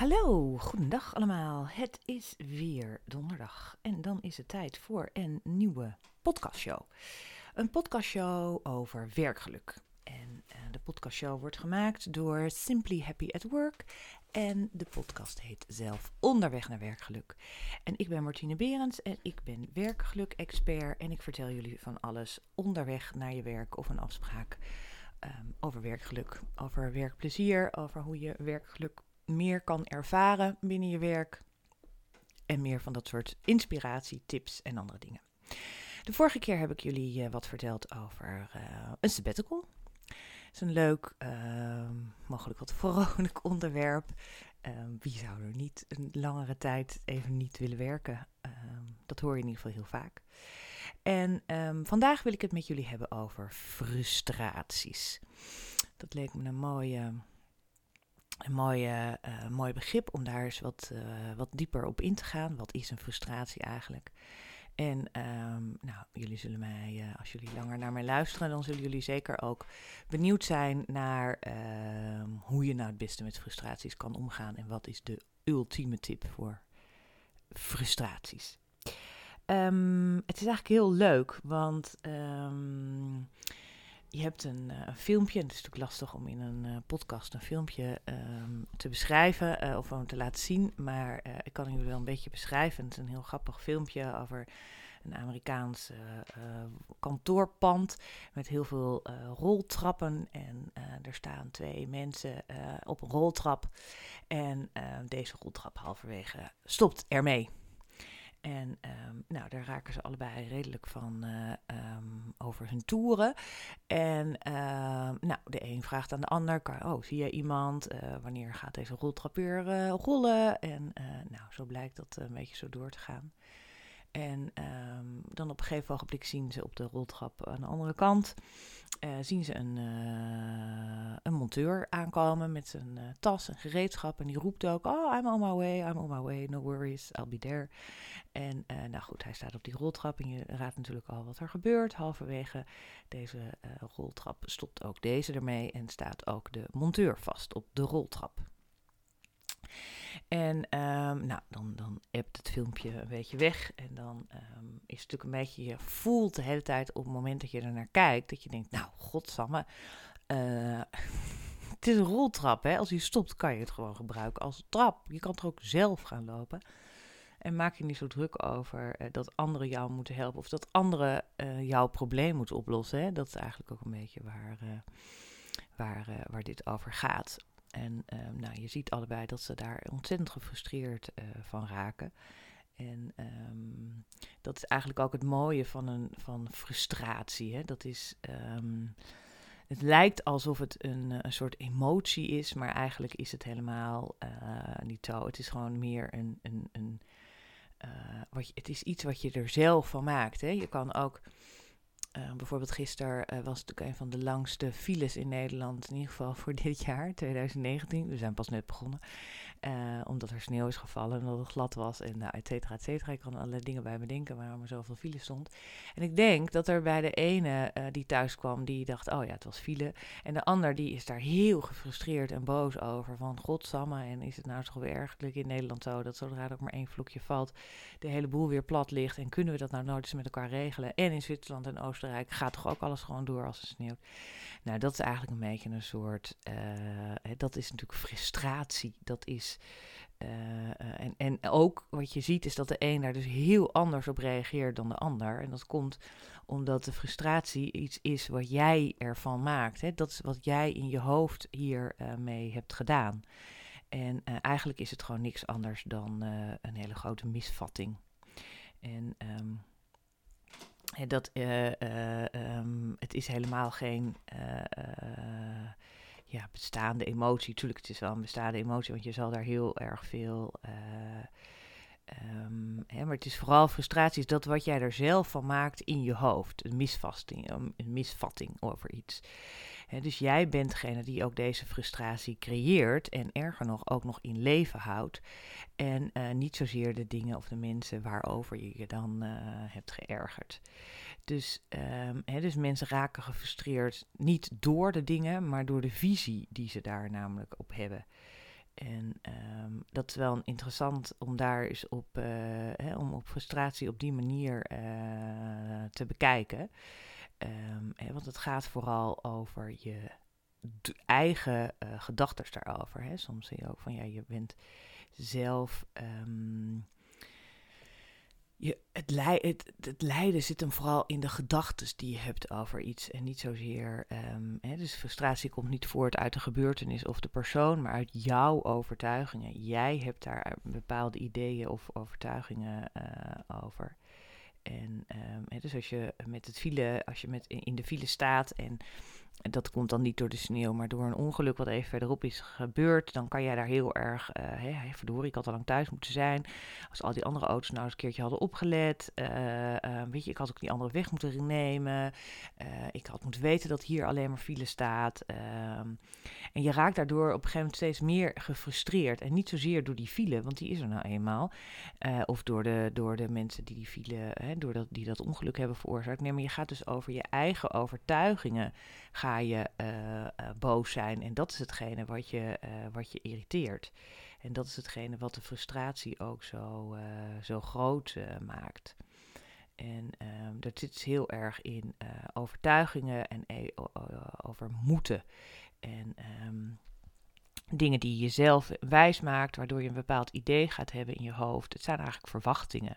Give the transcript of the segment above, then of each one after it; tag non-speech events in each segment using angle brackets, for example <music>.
Hallo, goedendag allemaal. Het is weer donderdag en dan is het tijd voor een nieuwe podcastshow. Een podcastshow over werkgeluk. En uh, de podcastshow wordt gemaakt door Simply Happy at Work en de podcast heet zelf Onderweg naar werkgeluk. En ik ben Martine Berends en ik ben werkgeluk-expert en ik vertel jullie van alles onderweg naar je werk of een afspraak. Um, over werkgeluk, over werkplezier, over hoe je werkgeluk meer kan ervaren binnen je werk. En meer van dat soort inspiratie, tips en andere dingen. De vorige keer heb ik jullie uh, wat verteld over uh, een sabbatical. Het is een leuk, uh, mogelijk wat vrolijk <laughs> onderwerp. Um, wie zou er niet een langere tijd even niet willen werken? Um, dat hoor je in ieder geval heel vaak. En vandaag wil ik het met jullie hebben over frustraties. Dat leek me een mooie een mooie, uh, mooi begrip om daar eens wat, uh, wat dieper op in te gaan. Wat is een frustratie eigenlijk? En um, nou, jullie zullen mij, als jullie langer naar mij luisteren, dan zullen jullie zeker ook benieuwd zijn naar uh, hoe je nou het beste met frustraties kan omgaan. En wat is de ultieme tip voor frustraties? Um, het is eigenlijk heel leuk, want um, je hebt een, uh, een, filmpje, het is natuurlijk lastig om in een uh, podcast een filmpje um, te beschrijven uh, of om te laten zien, maar ik kan jullie wel een beetje beschrijven. Het is een heel grappig filmpje over een Amerikaans kantoorpand met heel veel roltrappen en er staan twee mensen op een roltrap en deze roltrap halverwege stopt ermee. En um, nou, daar raken ze allebei redelijk van uh, um, over hun toeren. En uh, nou, de een vraagt aan de ander: Oh, zie je iemand? Uh, wanneer gaat deze roltrap weer uh, rollen? En nou, zo blijkt dat een beetje zo door te gaan. En um, dan op een gegeven ogenblik zien ze op de roltrap aan de andere kant. Uh, zien ze een, uh, een monteur aankomen met zijn uh, tas en gereedschap. En die roept ook: Oh, I'm on my way, I'm on my way, no worries, I'll be there. En nou goed, hij staat op die roltrap en je raadt natuurlijk al wat er gebeurt. Halverwege deze roltrap stopt ook deze ermee en staat ook de monteur vast op de roltrap. En um, nou, dan, dan appt het filmpje een beetje weg. En dan um, is het natuurlijk een beetje, je voelt de hele tijd op het moment dat je er naar kijkt, dat je denkt, nou, godsamme, uh, <laughs> het is een roltrap, hè. Als hij stopt, kan je het gewoon gebruiken als trap. Je kan er ook zelf gaan lopen. En maak je niet zo druk over uh, dat anderen jou moeten helpen of dat anderen uh, jouw probleem moeten oplossen. Hè? Dat is eigenlijk ook een beetje waar, waar, waar dit over gaat. En um, nou, je ziet allebei dat ze daar ontzettend gefrustreerd uh, van raken. En um, dat is eigenlijk ook het mooie van, een, van frustratie. Hè? Dat is, um, het lijkt alsof het een, een soort emotie is, maar eigenlijk is het helemaal uh, niet zo. Het is gewoon meer een. een, een wat je, het is iets wat je er zelf van maakt. Hè? Je kan ook uh, bijvoorbeeld gisteren uh, was het natuurlijk een van de langste files in Nederland, in ieder geval <laughs> voor dit jaar, 2019. We zijn pas net begonnen, uh, omdat er sneeuw is gevallen en dat het glad was en nou, et cetera, et cetera. Ik kan allerlei dingen bij me denken waarom er zoveel file stond. En ik denk dat er bij de ene die thuis kwam, die dacht, oh ja, het was file. En de ander die is daar heel gefrustreerd en boos over, van godsamme, en is het nou zo ergelijk in Nederland zo, dat zodra er ook maar één vloekje valt, de hele boel weer plat ligt. En kunnen we dat nou nooit eens met elkaar regelen? En in Zwitserland en Oostenrijk Oostenrijk gaat toch ook alles gewoon door als het sneeuwt. Nou, dat is eigenlijk een beetje een soort. Uh, dat is natuurlijk frustratie. Dat is. Uh, en, en ook wat je ziet is dat de een daar dus heel anders op reageert dan de ander. En dat komt omdat de frustratie iets is wat jij ervan maakt. Hè? Dat is wat jij in je hoofd hier uh, mee hebt gedaan. En eigenlijk is het gewoon niks anders dan een hele grote misvatting. En um, dat, uh, uh, um, het is helemaal geen uh, ja, bestaande emotie. Tuurlijk, het is wel een bestaande emotie, want je zal daar heel erg veel. Um, hè, maar het is vooral frustratie, is dat wat jij er zelf van maakt in je hoofd. Een misvatting, een misvatting over iets. Dus jij bent degene die ook deze frustratie creëert en erger nog ook nog in leven houdt. En uh, niet zozeer de dingen of de mensen waarover je je dan uh, hebt geërgerd. Dus, hè, dus mensen raken gefrustreerd niet door de dingen, maar door de visie die ze daar namelijk op hebben. En ehm, dat is wel interessant om daar eens op, uh, hè, om op frustratie op die manier uh, te bekijken. Um, hè, want het gaat vooral over je eigen uh, gedachten daarover. Hè. Soms zie je ook van ja, je bent zelf. Um, je, het, het, lijden zit hem vooral in de gedachten die je hebt over iets. En niet zozeer. Um, hè, dus frustratie komt niet voort uit de gebeurtenis of de persoon, maar uit jouw overtuigingen. Jij hebt daar bepaalde ideeën of overtuigingen uh, over. En um, hè, dus als je met het file, als je met in de file staat en en dat komt dan niet door de sneeuw, maar door een ongeluk wat even verderop is gebeurd. Dan kan jij daar heel erg, uh, hey, verdorie, ik had al lang thuis moeten zijn. Als al die andere auto's nou eens een keertje hadden opgelet. Uh, uh, weet je, ik had ook die andere weg moeten nemen. ik had moeten weten dat hier alleen maar file staat. Ehm, en je raakt daardoor op een gegeven moment steeds meer gefrustreerd. En niet zozeer door die file, want die is er nou eenmaal. of door de, door de mensen die die file, hè, door dat, die dat ongeluk hebben veroorzaakt. Nee, maar je gaat dus over je eigen overtuigingen ga je uh, uh, boos zijn. En dat is hetgene wat je, uh, wat je irriteert. En dat is hetgene wat de frustratie ook zo, zo groot maakt. En dat zit dus heel erg in overtuigingen en e over moeten. En um, dingen die je zelf wijs maakt, waardoor je een bepaald idee gaat hebben in je hoofd. Het zijn eigenlijk verwachtingen.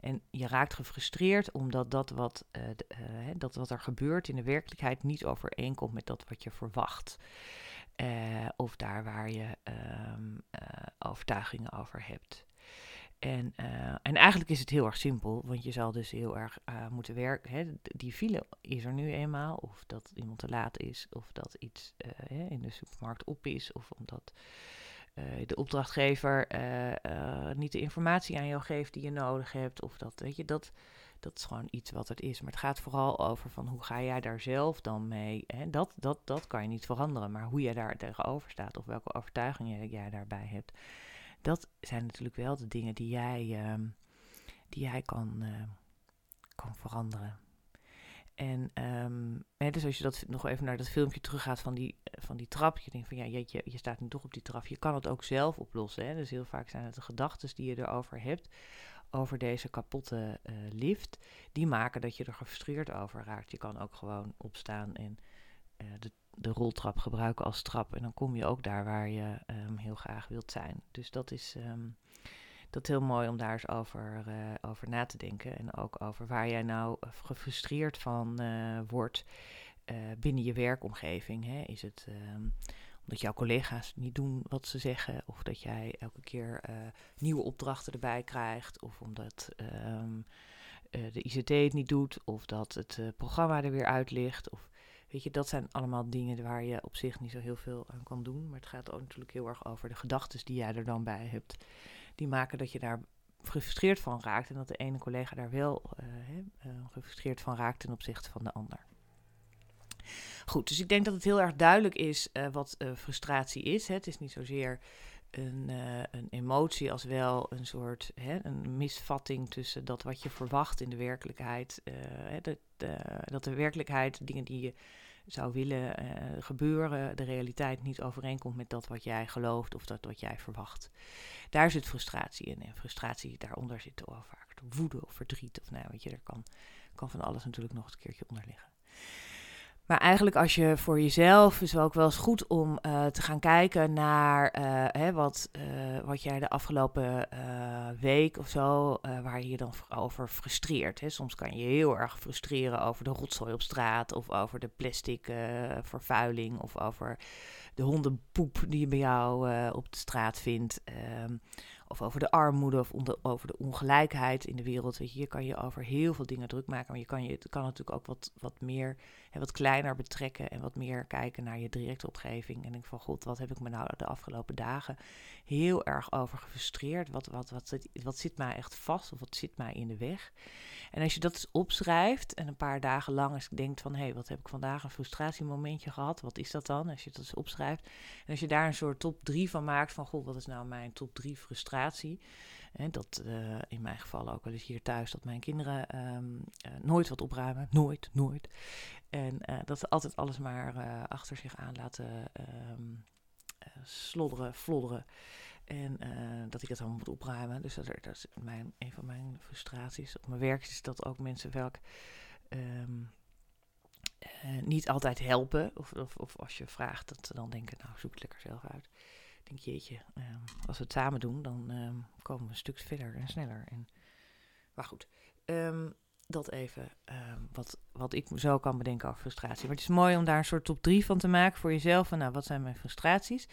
En je raakt gefrustreerd omdat dat wat, uh, uh, dat wat er gebeurt in de werkelijkheid niet overeenkomt met dat wat je verwacht. Uh, of daar waar je um, overtuigingen over hebt. En, uh, en eigenlijk is het heel erg simpel, want je zal dus heel erg uh, moeten werken. Hè. Die file is er nu eenmaal, of dat iemand te laat is, of dat iets uh, hè, in de supermarkt op is, of omdat de opdrachtgever niet de informatie aan jou geeft die je nodig hebt, of dat, weet je, dat, dat is gewoon iets wat het is. Maar het gaat vooral over van hoe ga jij daar zelf dan mee. Hè? Dat, dat, dat kan je niet veranderen, maar hoe jij daar tegenover staat, of welke overtuigingen jij daarbij hebt dat zijn natuurlijk wel de dingen die jij, uh, die jij kan, uh, kan veranderen. En um, hè, dus als je dat nog even naar dat filmpje teruggaat van die, van die trap, je denkt van ja, je, je staat nu toch op die trap. Je kan het ook zelf oplossen. Hè? Dus heel vaak zijn het de gedachten die je erover hebt, over deze kapotte uh, lift, die maken dat je er gefrustreerd over raakt. Je kan ook gewoon opstaan en uh, de de roltrap gebruiken als trap. En dan kom je ook daar waar je um, heel graag wilt zijn. Dus dat is, um, dat heel mooi om daar eens over, uh, over na te denken. En ook over waar jij nou gefrustreerd van uh, wordt binnen je werkomgeving. Hè? Is het um, omdat jouw collega's niet doen wat ze zeggen, of dat jij elke keer nieuwe opdrachten erbij krijgt, of omdat de ICT het niet doet, of dat het programma er weer uit ligt. Of Weet je, dat zijn allemaal dingen waar je op zich niet zo heel veel aan kan doen. Maar het gaat ook natuurlijk heel erg over de gedachten die jij er dan bij hebt. Die maken dat je daar gefrustreerd van raakt. En dat de ene collega daar wel uh, uh, gefrustreerd van raakt ten opzichte van de ander. Goed, dus ik denk dat het heel erg duidelijk is uh, wat frustratie is. Hè. Het is niet zozeer een, een emotie als wel een soort hè, een misvatting tussen dat wat je verwacht in de werkelijkheid. dat, dat de werkelijkheid, dingen die je zou willen uh, gebeuren, de realiteit niet overeenkomt met dat wat jij gelooft of dat wat jij verwacht. Daar zit frustratie in. En frustratie daaronder zit vaak woede of verdriet. Of nou, weet je, er kan, kan van alles natuurlijk nog een keertje onder liggen. Maar eigenlijk als je voor jezelf is wel ook wel eens goed om uh, te gaan kijken naar uh, hè, wat, uh, wat jij de afgelopen week of zo, waar je je dan over frustreert. Hè. Soms kan je je heel erg frustreren over de rotzooi op straat of over de plastic vervuiling of over de hondenpoep die je bij jou op de straat vindt. Ehm, of over de armoede of over de ongelijkheid in de wereld. Je, je kan je over heel veel dingen druk maken, maar je kan, je, het kan natuurlijk ook wat, wat meer en wat kleiner betrekken en wat meer kijken naar je directe omgeving. En denk van, god, wat heb ik me nou de afgelopen dagen heel erg over gefrustreerd? Wat, wat, wat, wat, wat zit mij echt vast of wat zit mij in de weg? En als je dat eens opschrijft en een paar dagen lang eens denkt van... hé, hey, wat heb ik vandaag een frustratiemomentje gehad? Wat is dat dan? Als je dat eens opschrijft. En als je daar een soort top 3 van maakt van... goh, wat is nou mijn top 3 frustratie? En dat uh, in mijn geval ook wel eens hier thuis... dat mijn kinderen um, uh, nooit wat opruimen. Nooit, nooit. En uh, dat ze altijd alles maar achter zich aan laten... Um, slodderen, flodderen. En dat ik het allemaal moet opruimen. Dus dat, dat is mijn, een van mijn frustraties. Op mijn werk is dat ook mensen welk ehm, niet altijd helpen. Of, of, of, als je vraagt, dat ze dan denken, nou zoek het lekker zelf uit. Denk, jeetje, ehm, als we het samen doen, dan ehm, komen we een stuk verder en sneller. En, maar goed, dat even ehm, wat, wat ik zo kan bedenken over frustratie. Maar het is mooi om daar een soort top 3 van te maken voor jezelf. Van, nou, wat zijn mijn frustraties?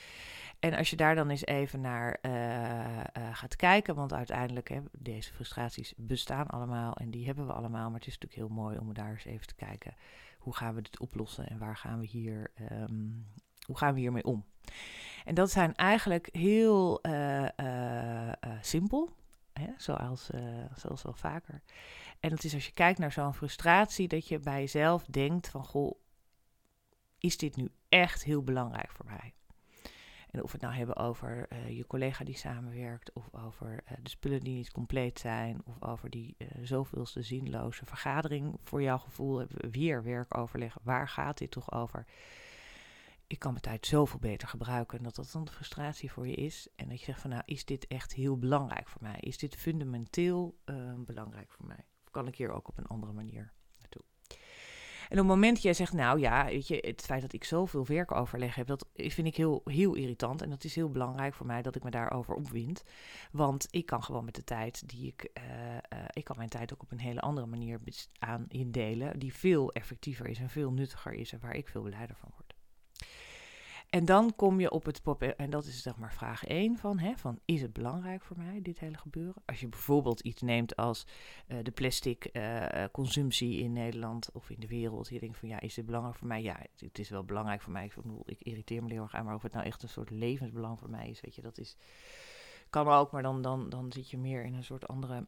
En als je daar dan eens even naar uh, gaat kijken, want uiteindelijk hè, deze frustraties bestaan allemaal en die hebben we allemaal. Maar het is natuurlijk heel mooi om daar eens even te kijken. Hoe gaan we dit oplossen en waar gaan we hier, um, hoe gaan we hiermee om? En dat zijn eigenlijk heel uh, simpel, hè, zoals, zoals wel vaker. En dat is als je kijkt naar zo'n frustratie, dat je bij jezelf denkt van, goh, is dit nu echt heel belangrijk voor mij? En of we het nou hebben over je collega die samenwerkt, of over de spullen die niet compleet zijn, of over die zoveelste zinloze vergadering voor jouw gevoel, weer werkoverleg, waar gaat dit toch over? Ik kan mijn tijd zoveel beter gebruiken en dat dat dan frustratie voor je is. En dat je zegt van nou, is dit echt heel belangrijk voor mij? Is dit fundamenteel belangrijk voor mij? kan ik hier ook op een andere manier naartoe. En op het moment dat jij zegt, nou ja, weet je, het feit dat ik zoveel werkoverleg heb, dat vind ik heel, heel irritant. En dat is heel belangrijk voor mij dat ik me daarover opwind. Want ik kan gewoon met de tijd die ik, uh, uh, ik kan mijn tijd ook op een hele andere manier aan indelen, die veel effectiever is en veel nuttiger is en waar ik veel blijder van word. En dan kom je op het pop en dat is zeg maar vraag 1 van, hè, van is het belangrijk voor mij, dit hele gebeuren? Als je bijvoorbeeld iets neemt als uh, de plastic uh, consumptie in Nederland of in de wereld, je denkt van ja, is dit belangrijk voor mij? Ja, het, is wel belangrijk voor mij. Ik, ik irriteer me heel erg aan, maar of het nou echt een soort levensbelang voor mij is, weet je, dat is, kan ook, maar dan, dan, dan zit je meer in een soort andere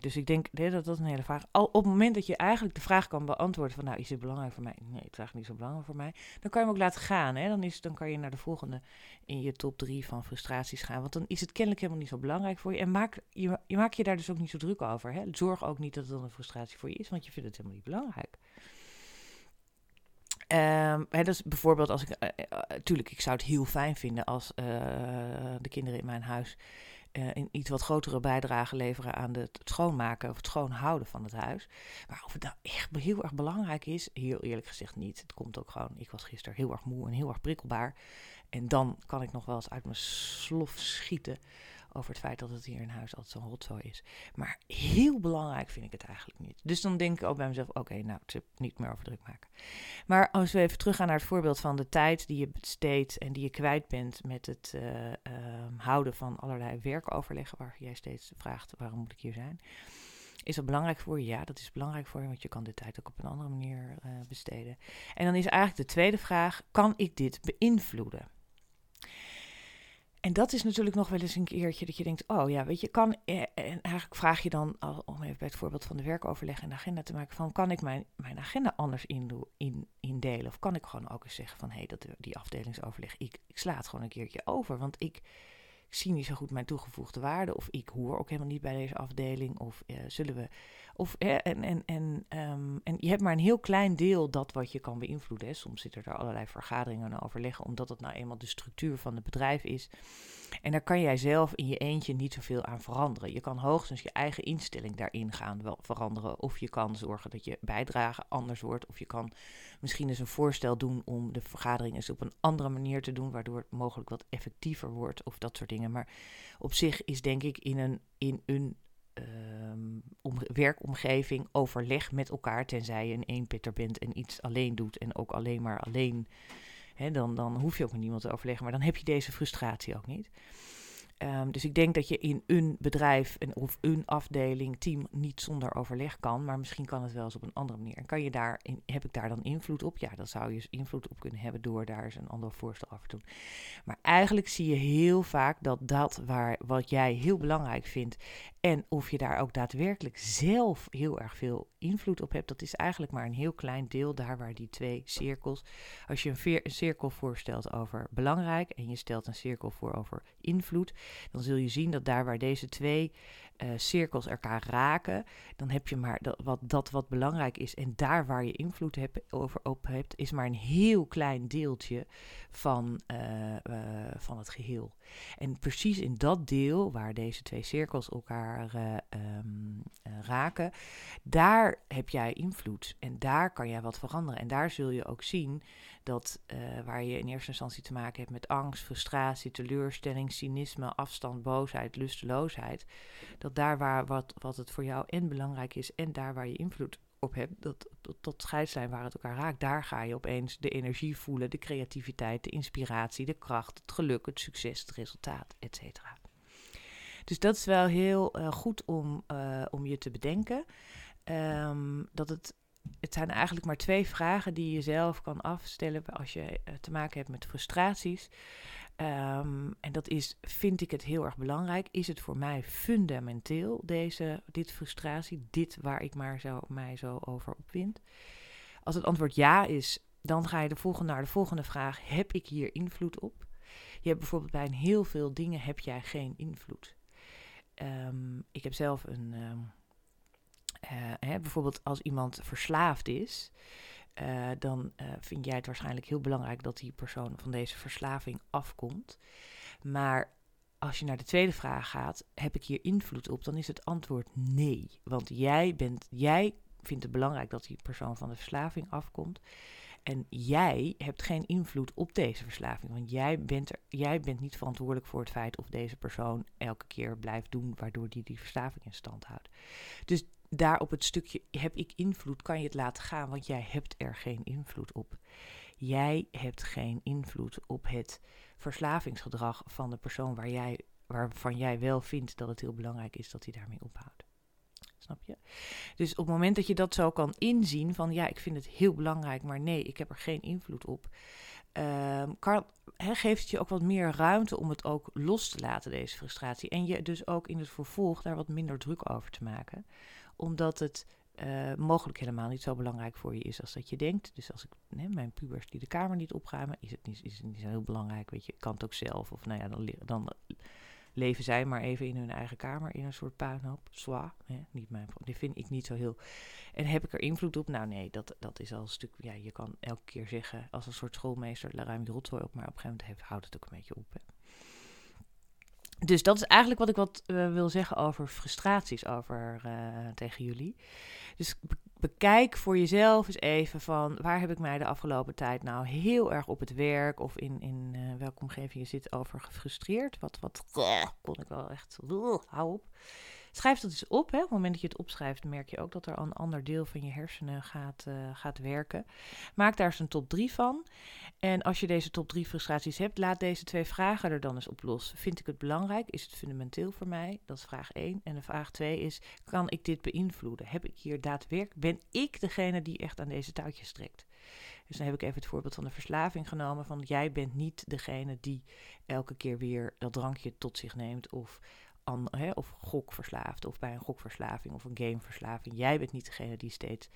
Dus ik denk dat dat een hele vraag. Al op het moment dat je eigenlijk de vraag kan beantwoorden van, nou, is dit belangrijk voor mij? Nee, het is eigenlijk niet zo belangrijk voor mij. Dan kan je hem ook laten gaan. Hè? Dan, is, dan kan je naar de volgende in je top drie van frustraties gaan. Want dan is het kennelijk helemaal niet zo belangrijk voor je. En maak je, je maakt je daar dus ook niet zo druk over. Hè? Zorg ook niet dat het dan een frustratie voor je is, want je vindt het helemaal niet belangrijk. Um, hè, dus bijvoorbeeld als ik, uh, tuurlijk, ik zou het heel fijn vinden als uh, de kinderen in mijn huis uh, iets wat grotere bijdrage leveren aan het schoonmaken of het schoonhouden van het huis. Maar of het nou echt heel erg belangrijk is, heel eerlijk gezegd niet. Het komt ook gewoon, ik was gisteren heel erg moe en heel erg prikkelbaar. En dan kan ik nog wel eens uit mijn slof schieten over het feit dat het hier in huis altijd zo'n rotzooi is. Maar heel belangrijk vind ik het eigenlijk niet. Dus dan denk ik ook bij mezelf, oké, nou, het niet meer over druk maken. Maar als we even teruggaan naar het voorbeeld van de tijd die je besteedt en die je kwijt bent met het uh, uh, houden van allerlei werkoverleggen, waar jij steeds vraagt, waarom moet ik hier zijn? Is dat belangrijk voor je? Ja, dat is belangrijk voor je, want je kan de tijd ook op een andere manier uh, besteden. En dan is eigenlijk de tweede vraag, kan ik dit beïnvloeden? En dat is natuurlijk nog wel eens een keertje dat je denkt, oh ja, weet je, kan, eh, en eigenlijk vraag je dan, om even bij het voorbeeld van de werkoverleg en de agenda te maken, van kan ik mijn, mijn agenda anders in, in, indelen? Of kan ik gewoon ook eens zeggen van, hé, hey, die afdelingsoverleg, ik, ik sla het gewoon een keertje over, want ik, ik zie niet zo goed mijn toegevoegde waarde, of ik hoor ook helemaal niet bij deze afdeling, of uh, zullen we of, en, en, en, um, en je hebt maar een heel klein deel dat wat je kan beïnvloeden. Soms zitten er allerlei vergaderingen en overleggen, omdat het nou eenmaal de structuur van het bedrijf is. En daar kan jij zelf in je eentje niet zoveel aan veranderen. Je kan hoogstens je eigen instelling daarin gaan wel veranderen. Of je kan zorgen dat je bijdrage anders wordt. Of je kan misschien eens een voorstel doen om de vergadering eens op een andere manier te doen, waardoor het mogelijk wat effectiever wordt of dat soort dingen. Maar op zich is denk ik in een, in een um, om, werkomgeving overleg met elkaar, tenzij je een eenpitter bent en iets alleen doet en ook alleen maar alleen, hè, dan, dan hoef je ook met niemand te overleggen, maar dan heb je deze frustratie ook niet. Um, dus ik denk dat je in een bedrijf of een afdeling, team niet zonder overleg kan, maar misschien kan het wel eens op een andere manier. En kan je daar, in, heb ik daar dan invloed op? Ja, dan zou je invloed op kunnen hebben door daar eens een ander voorstel over te doen. Maar eigenlijk zie je heel vaak dat dat waar, wat jij heel belangrijk vindt En of je daar ook daadwerkelijk zelf heel erg veel invloed op hebt, dat is eigenlijk maar een heel klein deel daar waar die twee cirkels. Als je een, een cirkel voorstelt over belangrijk en je stelt een cirkel voor over invloed, dan zul je zien dat daar waar deze twee uh, cirkels elkaar raken, dan heb je maar dat wat, dat wat belangrijk is. En daar waar je invloed hebt, over op hebt, is maar een heel klein deeltje van, uh, uh, van het geheel. En precies in dat deel waar deze twee cirkels elkaar um, raken, daar heb jij invloed. En daar kan jij wat veranderen. En daar zul je ook zien dat waar je in eerste instantie te maken hebt met angst, frustratie, teleurstelling, cynisme, afstand, boosheid, lusteloosheid dat daar waar wat, wat het voor jou en belangrijk is en daar waar je invloed op hebt, dat, dat, dat scheidslijn waar het elkaar raakt, daar ga je opeens de energie voelen, de creativiteit, de inspiratie, de kracht, het geluk, het succes, het resultaat, et cetera. Dus dat is wel heel uh, goed om, uh, om je te bedenken. Um, dat het, het zijn eigenlijk maar twee vragen die je zelf kan afstellen als je uh, te maken hebt met frustraties. Um, en dat is, vind ik het heel erg belangrijk? Is het voor mij fundamenteel, deze, dit frustratie, dit waar ik maar zo, mij zo over opwind? Als het antwoord ja is, dan ga je de volgende, naar de volgende vraag. Heb ik hier invloed op? Je hebt bijvoorbeeld bij een heel veel dingen heb jij geen invloed. Um, ik heb zelf een... Um, uh, hè, bijvoorbeeld als iemand verslaafd is... Uh, dan uh, vind jij het waarschijnlijk heel belangrijk dat die persoon van deze verslaving afkomt. Maar als je naar de tweede vraag gaat, heb ik hier invloed op? Dan is het antwoord nee. Want jij, bent, jij vindt het belangrijk dat die persoon van de verslaving afkomt. En jij hebt geen invloed op deze verslaving. Want jij bent, er, jij bent niet verantwoordelijk voor het feit of deze persoon elke keer blijft doen, waardoor die die verslaving in stand houdt. Dus daar op het stukje heb ik invloed, kan je het laten gaan, want jij hebt er geen invloed op. Jij hebt geen invloed op het verslavingsgedrag van de persoon waar jij, waarvan jij wel vindt dat het heel belangrijk is dat hij daarmee ophoudt. Snap je? Dus op het moment dat je dat zo kan inzien van ja, ik vind het heel belangrijk, maar nee, ik heb er geen invloed op. He, geeft het je ook wat meer ruimte om het ook los te laten, deze frustratie. En je dus ook in het vervolg daar wat minder druk over te maken omdat het uh, mogelijk helemaal niet zo belangrijk voor je is als dat je denkt. Dus als ik, mijn pubers die de kamer niet opruimen, is het niet, is het niet zo heel belangrijk. Weet je, kan het ook zelf. Of nou ja, dan, dan leven zij maar even in hun eigen kamer in een soort puinhoop. Zwa, niet mijn Die vind ik niet zo heel. En heb ik er invloed op? Nou nee, dat, dat is al een stuk. Ja, je kan elke keer zeggen als een soort schoolmeester, ruim je rotzooi op. Maar op een gegeven moment houdt het ook een beetje op. Hè. Dus dat is eigenlijk wat ik wat uh, wil zeggen over frustraties over, uh, tegen jullie. Dus bekijk voor jezelf eens even van waar heb ik mij de afgelopen tijd nou heel erg op het werk of in, in uh, welke omgeving je zit over gefrustreerd. Wat, wat kon ik wel echt, hou op. Schrijf dat eens op. Hè. Op het moment dat je het opschrijft, merk je ook dat er een ander deel van je hersenen gaat, gaat werken. Maak daar eens een top 3 van. En als je deze top 3 frustraties hebt, laat deze twee vragen er dan eens op los. Vind ik het belangrijk? Is het fundamenteel voor mij? Dat is vraag 1. En de vraag 2 is: kan ik dit beïnvloeden? Heb ik hier daadwerkelijk, ben ik degene die echt aan deze touwtjes trekt? Dus dan heb ik even het voorbeeld van de verslaving genomen. Van jij bent niet degene die elke keer weer dat drankje tot zich neemt. Of hè, of gokverslaafd, of bij een gokverslaving of een gameverslaving. Jij bent niet degene die steeds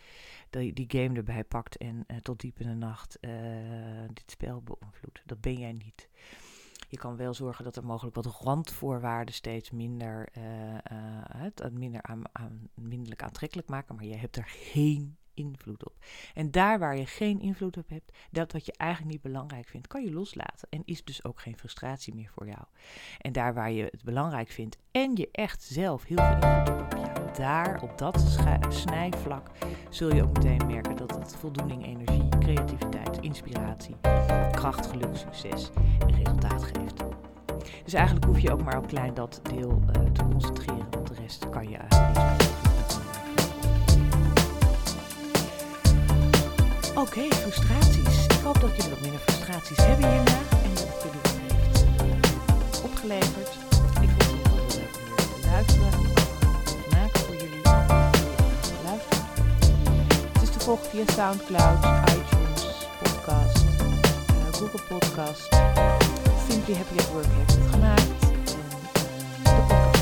die, die game erbij pakt en uh, tot diep in de nacht uh, dit spel beïnvloedt. Dat ben jij niet. Je kan wel zorgen dat er mogelijk wat randvoorwaarden steeds minder, uh, het minder aan, aan, aantrekkelijk maken, maar je hebt er geen invloed op. En daar waar je geen invloed op hebt, dat wat je eigenlijk niet belangrijk vindt, kan je loslaten. En is dus ook geen frustratie meer voor jou. En daar waar je het belangrijk vindt en je echt zelf heel veel invloed hebt op jou, daar op dat snijvlak zul je ook meteen merken dat het voldoening, energie, creativiteit, inspiratie, kracht, geluk, succes en resultaat geeft. Dus eigenlijk hoef je ook maar op klein dat deel uh, te concentreren, want de rest kan je eigenlijk niet. Oké, okay, frustraties. Ik hoop dat jullie wat minder frustraties hebben hierna en dat het jullie wat heeft opgeleverd. Ik vond het heel leuk om weer te luisteren te maken voor jullie. Luisteren. Het is te volgen via Soundcloud, iTunes, Podcast, uh, Google Podcast. Simply Happy at Work heeft het gemaakt. En uh,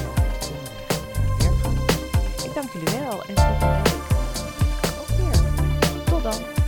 de podcast dank jullie wel en volgende week ook weer. Tot dan.